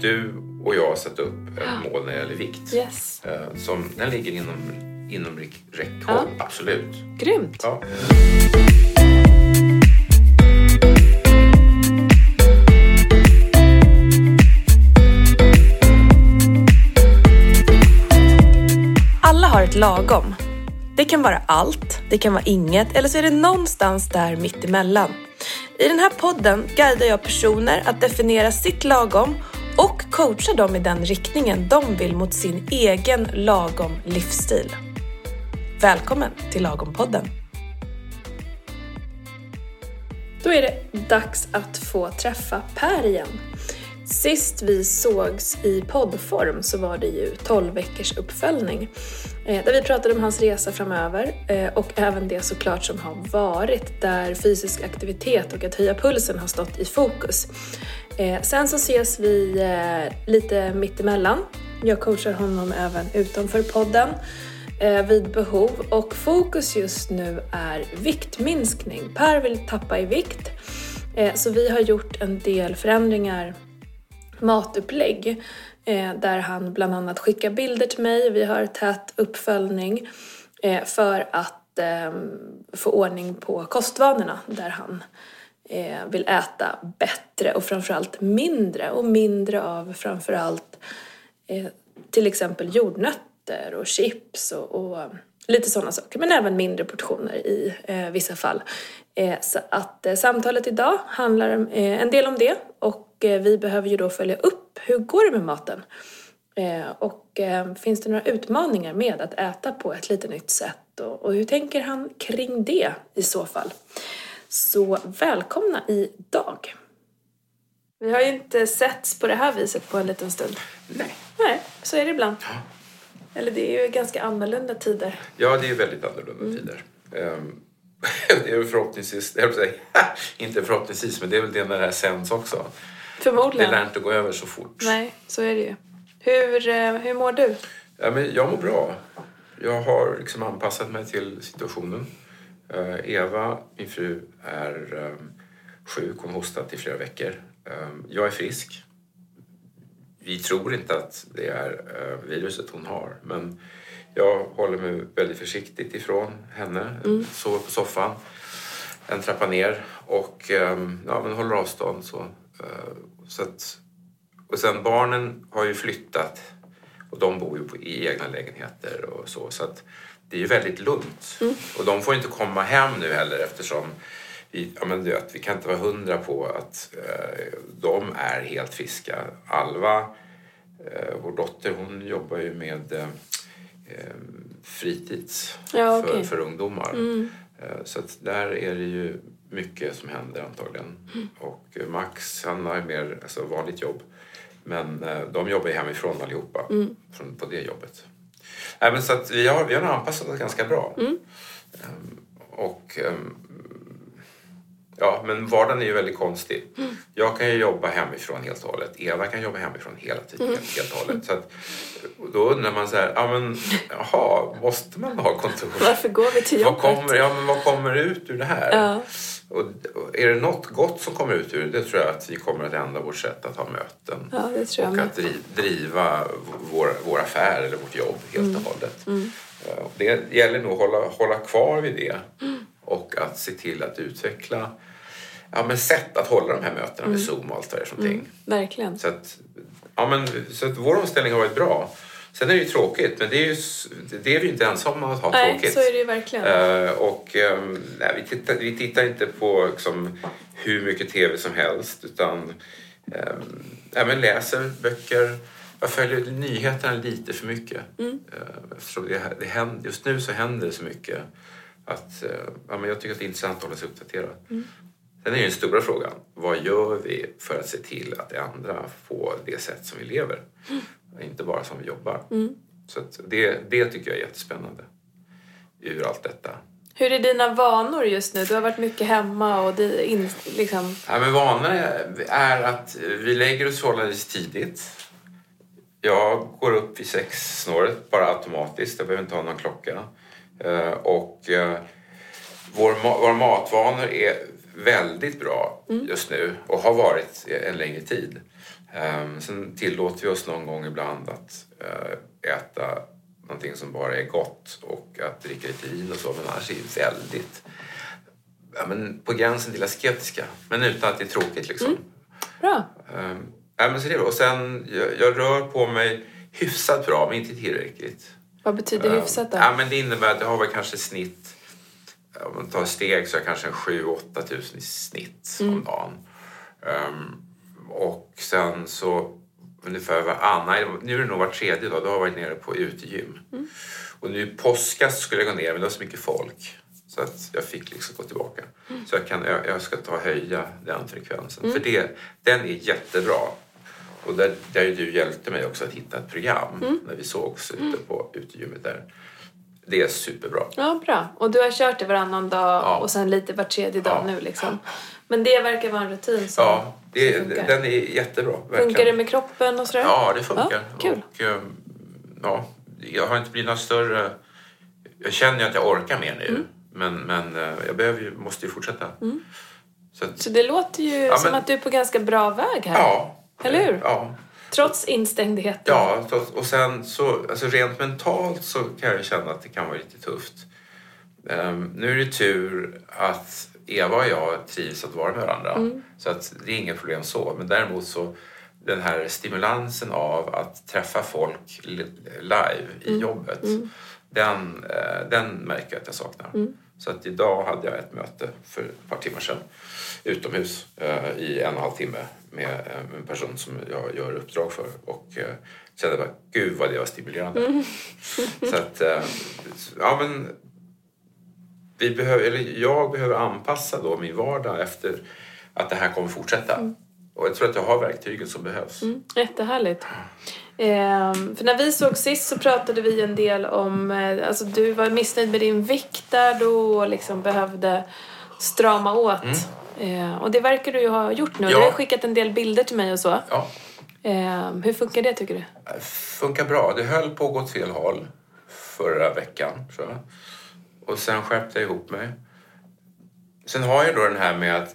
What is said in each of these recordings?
du och jag har satt upp ett mål när det gäller vikt. Yes. Eh, Som, den ligger inom, inom räck- räckhåll, absolut. Grymt. Ja. Alla har ett lagom. Det kan vara allt, det kan vara inget eller så är det någonstans där mittemellan. I den här podden guidar jag personer att definiera sitt lagom och coacha dem i den riktningen de vill mot sin egen lagom livsstil. Välkommen till Lagom-podden! Då är det dags att få träffa Per igen. Sist vi sågs i poddform så var det ju 12 veckors uppföljning eh, där vi pratade om hans resa framöver eh, och även det såklart som har varit där fysisk aktivitet och att höja pulsen har stått i fokus. Eh, sen så ses vi eh, lite mittemellan. Jag coachar honom även utanför podden eh, vid behov och fokus just nu är viktminskning. Per vill tappa i vikt så vi har gjort en del förändringar matupplägg där han bland annat skickar bilder till mig. Vi har tät uppföljning för att ehm, få ordning på kostvanorna där han eh, vill äta bättre och framförallt mindre och mindre av framförallt eh, till exempel jordnötter och chips och, och lite sådana saker. Men även mindre portioner i eh, vissa fall. Eh, så att eh, samtalet idag handlar om, eh, en del om det och eh, vi behöver ju då följa upp hur går det med maten? Eh, och eh, finns det några utmaningar med att äta på ett lite nytt sätt och, och hur tänker han kring det i så fall? Så välkomna idag! Vi har ju inte setts på det här viset på en liten stund. Nej. Nej, så är det ibland. Eller det är ju ganska annorlunda tider. ja, det är väldigt annorlunda tider. Ehm, det är väl förhoppningsvis, jag säga, inte förhoppningsvis, men det är väl det när det här sänds också. Det Förmodligen. lär inte gå över så fort. Nej, så är det ju. Hur, eh, hur mår du? Ja, men jag mår bra. Jag har liksom anpassat mig till situationen. Eh, Eva, min fru, är um, sjuk. Hon hostat i flera veckor. Um, jag är frisk. Vi tror inte att det är uh, viruset hon har, men jag håller mig väldigt försiktigt ifrån henne. Sover på soffan, en trappa ner och um, ja, men håller avstånd. Så, Uh, så att, och sen barnen har ju flyttat och de bor ju på, i egna lägenheter och så. Så att det är ju väldigt lugnt. Och de får inte komma hem nu heller eftersom vi, ja men vet, vi kan inte vara hundra på att eh, de är helt friska. Alva, eh, vår dotter, hon jobbar ju med eh, fritids Ja, för, okej. för ungdomar. Eh, Så att där är det ju mycket som händer antagligen. Och eh, Max, han har ju mer alltså, vanligt jobb. Men eh, de jobbar ju hemifrån allihopa från, på det jobbet. Nej, men så att vi, har, vi har anpassat oss ganska bra. Ehm, och ehm, Ja, men vardagen är ju väldigt konstig. Jag kan ju jobba hemifrån helt och hållet. Eva kan jobba hemifrån hela tiden helt och hållet. Så att, då undrar man så här, ja men jaha, måste man ha kontor? Varför går vi till Vad jobbet? kommer, ja, men vad kommer ut ur det här? Ja. Och, är det något gott som kommer ut ur det, tror jag att vi kommer att ändra vårt sätt att ha möten. Ja, det tror jag och att driv, driva vår, vår affär eller vårt jobb helt Mm. och hållet. Eh, Det gäller nog att hålla, hålla kvar vid det och att se till att utveckla ja, men sätt att hålla de här mötena Mm. med Zoom och allt vad det är någonting. Verkligen. Så att, ja, men, så att vår omställning har varit bra. Sen är det ju tråkigt, men det är, ju, det är vi inte ensamma om att ha Nej, tråkigt. så är det ju verkligen. Eh, och ehm, nej, vi, tittar, vi tittar inte på liksom, hur mycket tv som helst utan um, även läser böcker. Jag följer nyheterna lite för mycket. Mm. Eh, eftersom det, det händer, just nu så händer det så mycket att eh, ja, men jag tycker att det är intressant att hålla sig uppdaterad. Mm. Sen är ju den stora frågan, vad gör vi för att se till att ändra på det sätt som vi lever? Inte bara som vi jobbar. Så att det, det tycker jag är jättespännande ur allt detta. Hur är dina vanor just nu? Du har varit mycket hemma och in, liksom... Ja, men vanan är, att vi lägger oss förhållandevis tidigt. Jag går upp vid sexsnåret bara automatiskt. Jag behöver inte ha någon klocka. Eh, och eh, vår, våra matvanor är väldigt bra just nu och har varit en längre tid. Um, sen tillåter vi oss någon gång ibland att uh, äta någonting som bara är gott och att dricka lite vin och så, men annars är det väldigt ja, men på gränsen till asketiska, men utan att det är tråkigt liksom. Bra. Um, ja, men så det är. Och sen, jag, jag rör på mig hyfsat bra, men inte tillräckligt. Vad betyder hyfsat då? Ja, men det innebär att jag har väl kanske snitt, om man tar steg så är jag kanske 7-8 tusen i snitt om dagen. Um, och sen så ungefär varannan, nu är det nog var tredje dag, då har jag varit nere på utegym. Och nu påskas skulle jag gå ner men det var så mycket folk. Så att jag fick liksom gå tillbaka. Så jag, kan, jag, jag ska ta och höja den frekvensen. För det, den är jättebra. Och där, där du hjälpte mig också att hitta ett program när vi sågs ute på utegymmet där. Det är superbra. Ja, bra. Och du har kört det varannan dag Ja. och sen lite var tredje dag Ja. nu liksom. Men det verkar vara en rutin som, Ja, det, som funkar. den är jättebra. Verkligen. Funkar det med kroppen och sådär? Ja, det funkar. Ja, kul. Och, ehm, ja, jag har inte blivit någon större... Jag känner ju att jag orkar mer nu. Mm. Men, men eh, jag behöver ju, måste ju fortsätta. Så att, Så det låter ju Ja, som men- att du är på ganska bra väg här. ja. Eller hur? Ja. Trots instängdheten. Ja, och sen så, alltså rent mentalt så kan jag känna att det kan vara lite tufft. Ehm, nu är det tur att Eva och jag trivs att vara med varandra. Mm. Så att det är inget problem så. Men däremot så den här stimulansen av att träffa folk li- live i Mm. jobbet. Den, eh, den märker jag att jag saknar. Mm. Så att idag hade jag ett möte för ett par timmar sedan utomhus eh, i en och en halv timme med eh, en person som jag gör uppdrag för och eh, kände bara, gud vad det var stimulerande. Mm. Så att, eh, ja men vi behöver, eller jag behöver anpassa då min vardag efter att det här kommer fortsätta. Och jag tror att jag har verktygen som behövs. Mm, jättehärligt. Ehm, för när vi såg sist så pratade vi en del om, eh, alltså du var missnöjd med din vikt där då och liksom behövde strama åt. Ehm, och det verkar du ju ha gjort nu. Ja. Du har skickat en del bilder till mig och så. Ja, Ehm, hur funkar det tycker du? funkar bra. Det höll på att gå åt fel håll förra veckan, tror jag. Och sen skärpte jag ihop mig. Sen har jag då den här med att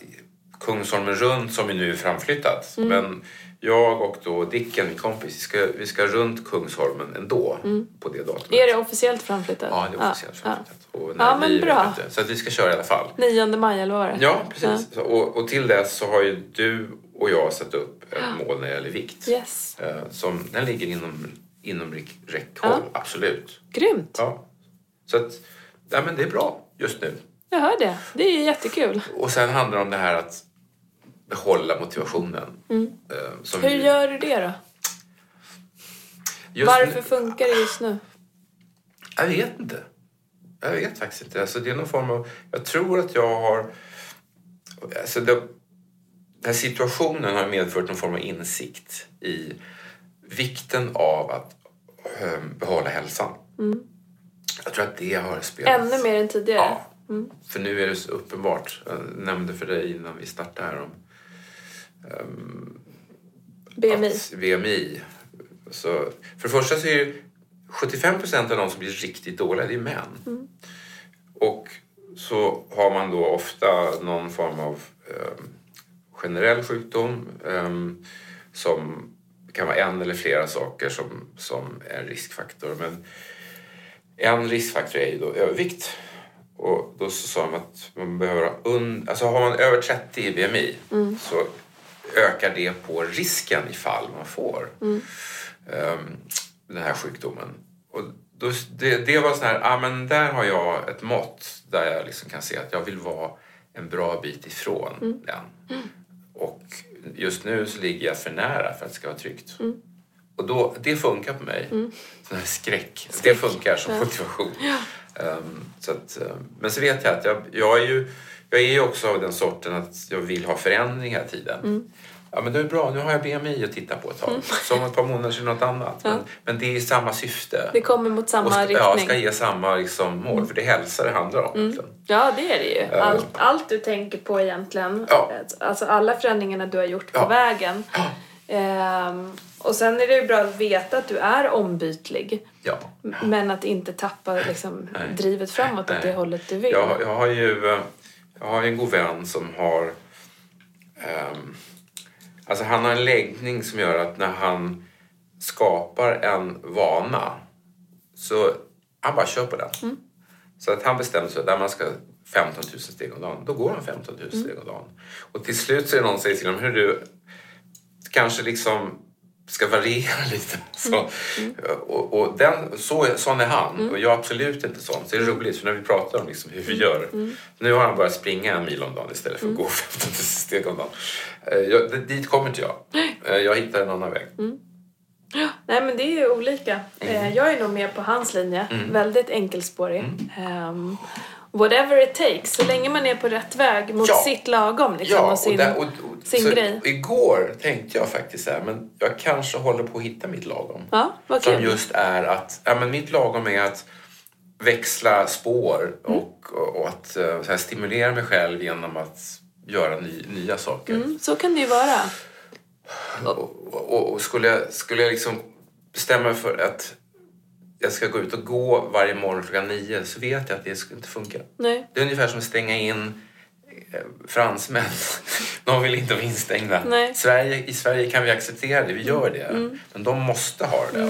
Kungsholmen runt som ju nu är framflyttat. Men jag och då Dicken, min kompis, vi ska, vi ska runt Kungsholmen ändå på det datumet. Är det officiellt framflyttat? Ja, det är officiellt Ja, framflyttat. Och när Ja, men bra. Så att vi ska köra i alla fall. ja. 9 maj eller vad var det? Ja, precis. Så, Och, och till dess så har ju du och jag satt upp ett mål när det gäller vikt. Yes. Eh, Som, den ligger inom, inom räck- räckhåll, absolut. Grymt. Ja. Så att, ja, men det är bra just nu. Jag hör det. Det är jättekul. Och sen handlar det om det här att behålla motivationen. Eh, Mm. Hur vi- gör du det då? just Varför nu, funkar det just nu? Jag vet inte. Jag vet faktiskt inte. Alltså, det är någon form av... Jag tror att jag har... Alltså, det, den här situationen har medfört någon form av insikt i vikten av att eh, behålla hälsan. Jag tror att det har spelat... Ännu mer än tidigare? Ja. För nu är det så uppenbart. Jag nämnde för dig innan vi startade här om BMI? att VMI. Så, för det första så är det 75 procent av de som blir riktigt dåliga, det är män. Och så har man då ofta någon form av eh, generell sjukdom eh, som kan vara en eller flera saker som, som är en riskfaktor. Men en riskfaktor är ju då övervikt. Och då så sa de att man behöver ha un... alltså har man över 30 i BMI så ökar det på risken ifall man får ehm, den här sjukdomen. Och då, det, det var så här, ah, men där har jag ett mått där jag liksom kan se att jag vill vara en bra bit ifrån den. Och just nu så ligger jag för nära för att det ska vara tryggt. Och då, det funkar på mig. Sån här skräck. Det funkar som motivation. Ehm, så att, ehm, men så vet jag att jag, jag är ju jag är ju också av den sorten att jag vill ha förändring hela tiden. Ja, men det är bra, nu har jag BMI att titta på ett tag. Så om ett par månader så är det något annat. Men, men det är samma syfte. Det kommer mot samma och ska, riktning? ja, ska ge samma liksom, mål. För det är hälsa det handlar om. egentligen. Ja, det är det ju. Allt, allt du tänker på egentligen. Ja. Alltså alla förändringarna du har gjort på Ja. vägen. Ehm, och sen är det ju bra att veta att du är ombytlig. Ja. Men att inte tappa liksom, drivet framåt åt det hållet du vill. Jag, jag har ju... Jag har en god vän som har... ehm, alltså han har en läggning som gör att när han skapar en vana så han bara kör på den. Så att han bestämmer sig att man ska 15 000 steg om dagen. Då går han 15 000 steg om dagen. Och till slut så är det någon som säger till honom, hur du kanske liksom ska variera lite. Så, Och, och den, så, sån är han. Och jag är absolut inte sån. Så det är roligt för när vi pratar om liksom hur vi gör. Nu har han börjat springa en mil om dagen istället för att gå 15 000 steg om dagen. Eh, Jag, dit kommer inte jag. Eh, Jag hittar en annan väg. Nej men det är ju olika. Mm. Eh, Jag är nog mer på hans linje. Väldigt enkelspårig. Ehm, whatever it takes. Så länge man är på rätt väg mot Ja. sitt lagom liksom, Ja, och sin, och, där, och, och, sin grej. Igår tänkte jag faktiskt så här, men jag kanske håller på att hitta mitt lagom. Ja, vad Som kul. just är att, ja men mitt lagom är att växla spår Mm. och, och, och att eh, här, stimulera mig själv genom att göra ny, nya saker. Mm, så kan det ju vara. Och, och, och skulle, jag, skulle jag liksom bestämma mig för att jag ska gå ut och gå varje morgon klockan nio så vet jag att det skulle inte funka. Nej. Det är ungefär som att stänga in eh, fransmän. De vill inte vara instängda. Nej. Sverige, I Sverige kan vi acceptera det, vi gör det. Men de måste ha det.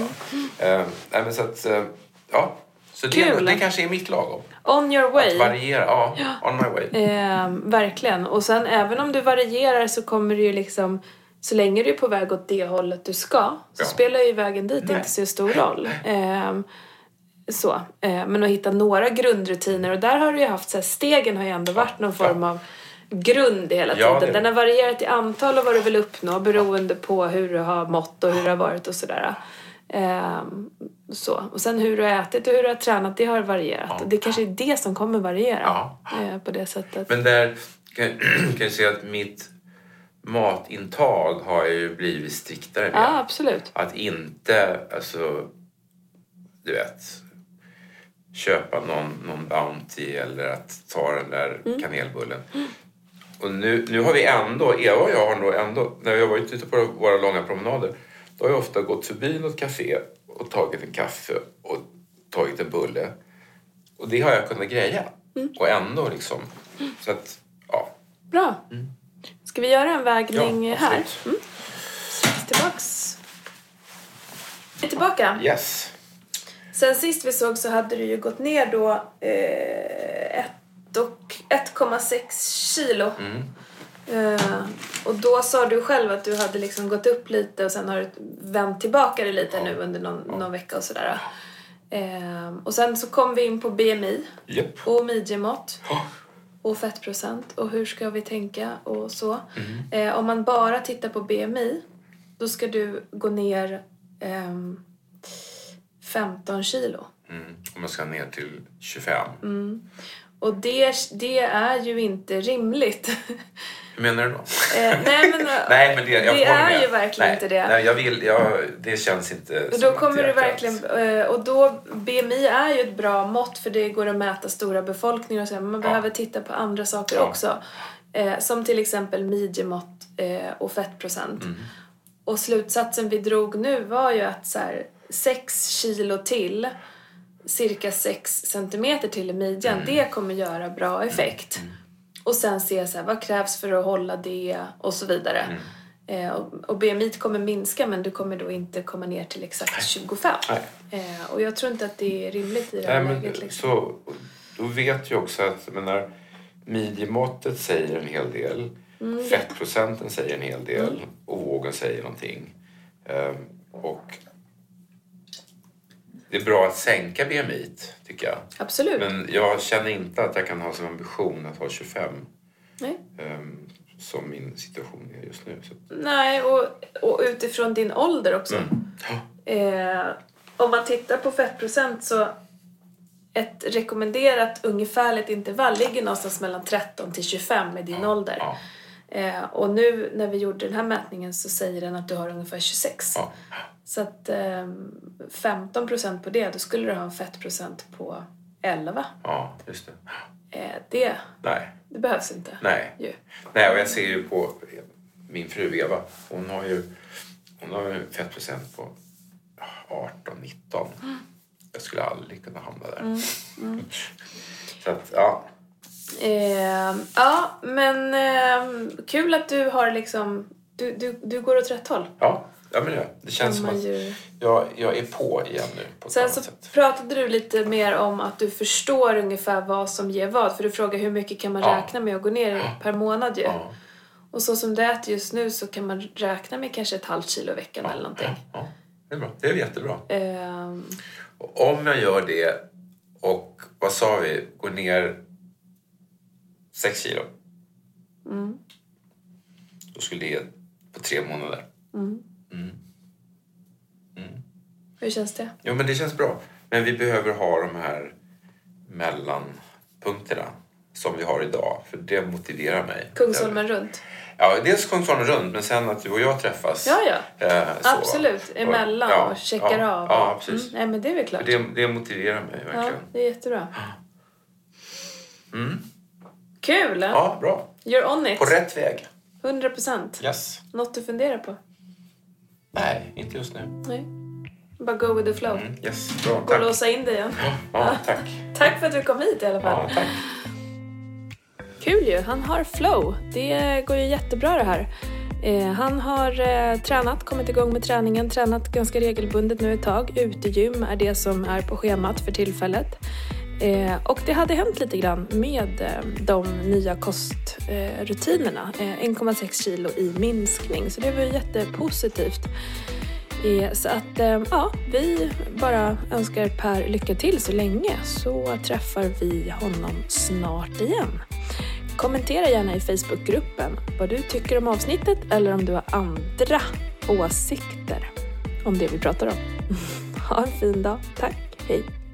Eh, nej, men så att, eh, ja. Så det, Kul. det kanske är mitt lagom. On your Att way. variera, ja. On my way. Ehm, verkligen. Och sen även om du varierar så kommer du ju liksom så länge du är på väg åt det hållet du ska så Ja. spelar ju vägen dit Nej. inte så stor roll. Ehm, så. Ehm, men att hitta några grundrutiner och där har du ju haft så här, stegen har ju ändå varit någon form av grund hela Ja, tiden. det- Den har varierat i antal och vad du vill uppnå beroende på hur du har mått och hur det har varit och sådär. Ehm, så. Och sen hur du har ätit och hur du har tränat, det har varierat. Och det kanske är det som kommer variera Ja. eh, på det sättet. Men där kan, kan jag säga att mitt matintag har ju blivit striktare. med. Ja, absolut. Att inte, alltså, du vet, köpa någon, någon Bounty eller att ta den där Mm. kanelbullen. Och nu, nu har vi ändå, Eva och jag har nog ändå, när vi har varit ute på våra långa promenader, då har jag ofta gått förbi något café och tagit en kaffe och tagit en bulle. Och det har jag kunnat greja. Mm. Och ändå liksom, så att, ja. Bra. Ska vi göra en vägning Ja, här? Mm. Tillbaks. Är tillbaka. Yes. Sen sist vi såg så hade du ju gått ner då eh, ett och- 1,6 kilo. Mm. Eh, och då sa du själv att du hade liksom gått upp lite och sen har du vänt tillbaka det lite nu under någon, någon vecka och sådär. Eh, och sen så kom vi in på BMI Japp. och midjemått. Ja. Och fettprocent och hur ska vi tänka och så. Mm. Eh, om man bara tittar på BMI då ska du gå ner ehm, 15 kilo. Mm. Om man ska ner till 25. Mm. Och det, det är ju inte rimligt. Hur menar du då? eh, nej men, Nej, men det, det är med. ju verkligen nej, inte det. Nej, jag vill, jag, det känns inte Och som då kommer du verkligen, eh, och då BMI är ju ett bra mått för det går att mäta stora befolkningar och så, men man Ja. behöver titta på andra saker Ja. också. Eh, som till exempel midjemått eh, och fettprocent. Mm. Och slutsatsen vi drog nu var ju att så här, 6 kilo till, cirka 6 centimeter till i midjan, Mm. det kommer göra bra effekt. Och sen se så här, vad krävs för att hålla det och så vidare. Mm. Eh, och, och BMI kommer minska men du kommer då inte komma ner till exakt 25. Nej. Eh, och jag tror inte att det är rimligt i det här Nej, läget. men, Liksom. så, då vet jag också att menar, midjemåttet säger en hel del. Mm. Fettprocenten säger en hel del. Och vågen säger någonting. Ehm, och det är bra att sänka BMI, tycker jag. Absolut. Men jag känner inte att jag kan ha som ambition att ha 25 Nej. ehm, som min situation är just nu. Så, Nej, och, och utifrån din ålder också. mm. ja. Eh, om man tittar på fettprocent så ett rekommenderat ungefärligt intervall ligger någonstans mellan 13 till 25 med din ålder. Ja. Eh, och nu när vi gjorde den här mätningen så säger den att du har ungefär 26. Ja. Så att eh, 15 procent på det, då skulle du ha en fettprocent på 11. ja, just det. Eh, det, Nej, det behövs inte. nej. Ju. Nej, och jag ser ju på min fru Eva. Hon har ju hon har ju en fettprocent på 18-19. Jag skulle aldrig kunna hamna där. Så att, ja. Eh, ja, men eh, kul att du har liksom... Du, du, du går åt rätt håll. Ja, ja men det, det känns som att ju- jag, jag är på igen nu på Sen så sätt. pratade du lite mer om att du förstår ungefär vad som ger vad. För du frågar hur mycket kan man Ja. räkna med att gå ner per månad ju. Ja, Och så som det äter just nu så kan man räkna med kanske ett halvt kilo i veckan eller någonting. ja, det är bra. Det är jättebra. Och om jag gör det och vad sa vi, går ner 6 kilo. Mm. Då skulle det ge på tre månader. hur känns det? Jo, men det känns bra. Men vi behöver ha de här mellanpunkterna som vi har idag. För det motiverar mig. Kungsholmen runt? Ja, dels Kungsholmen runt, men sen att du och jag träffas. Ja, ja. eh. Absolut. Emellan Ja, och checkar ja, av. Ja, och- precis. Mm, nej, men det är väl klart. Det, det motiverar mig ja, verkligen. det är jättebra. Mm. Kul! Ja, bra. You're on it. På rätt väg. 100 procent. Yes. Något du funderar på? Nej, inte just nu. Nej. Bara go with the flow. Mm, yes, bra. Gå och låsa in dig igen. Ja, tack. Tack för att du kom hit i alla fall. Ja, tack. Kul ju, han har flow. Det går ju jättebra det här. Eh, han har eh, tränat, kommit igång med träningen, tränat ganska regelbundet nu ett tag. Utegym är det som är på schemat för tillfället. Eh, och det hade hänt lite grann med eh, de nya kostrutinerna. Eh, 1,6 kilo i minskning, så det var ju jättepositivt. Eh, så att eh, ja, vi bara önskar Per lycka till så länge så träffar vi honom snart igen. Kommentera gärna i Facebookgruppen vad du tycker om avsnittet eller om du har andra åsikter om det vi pratar om. Ha en fin dag. Tack. Hej.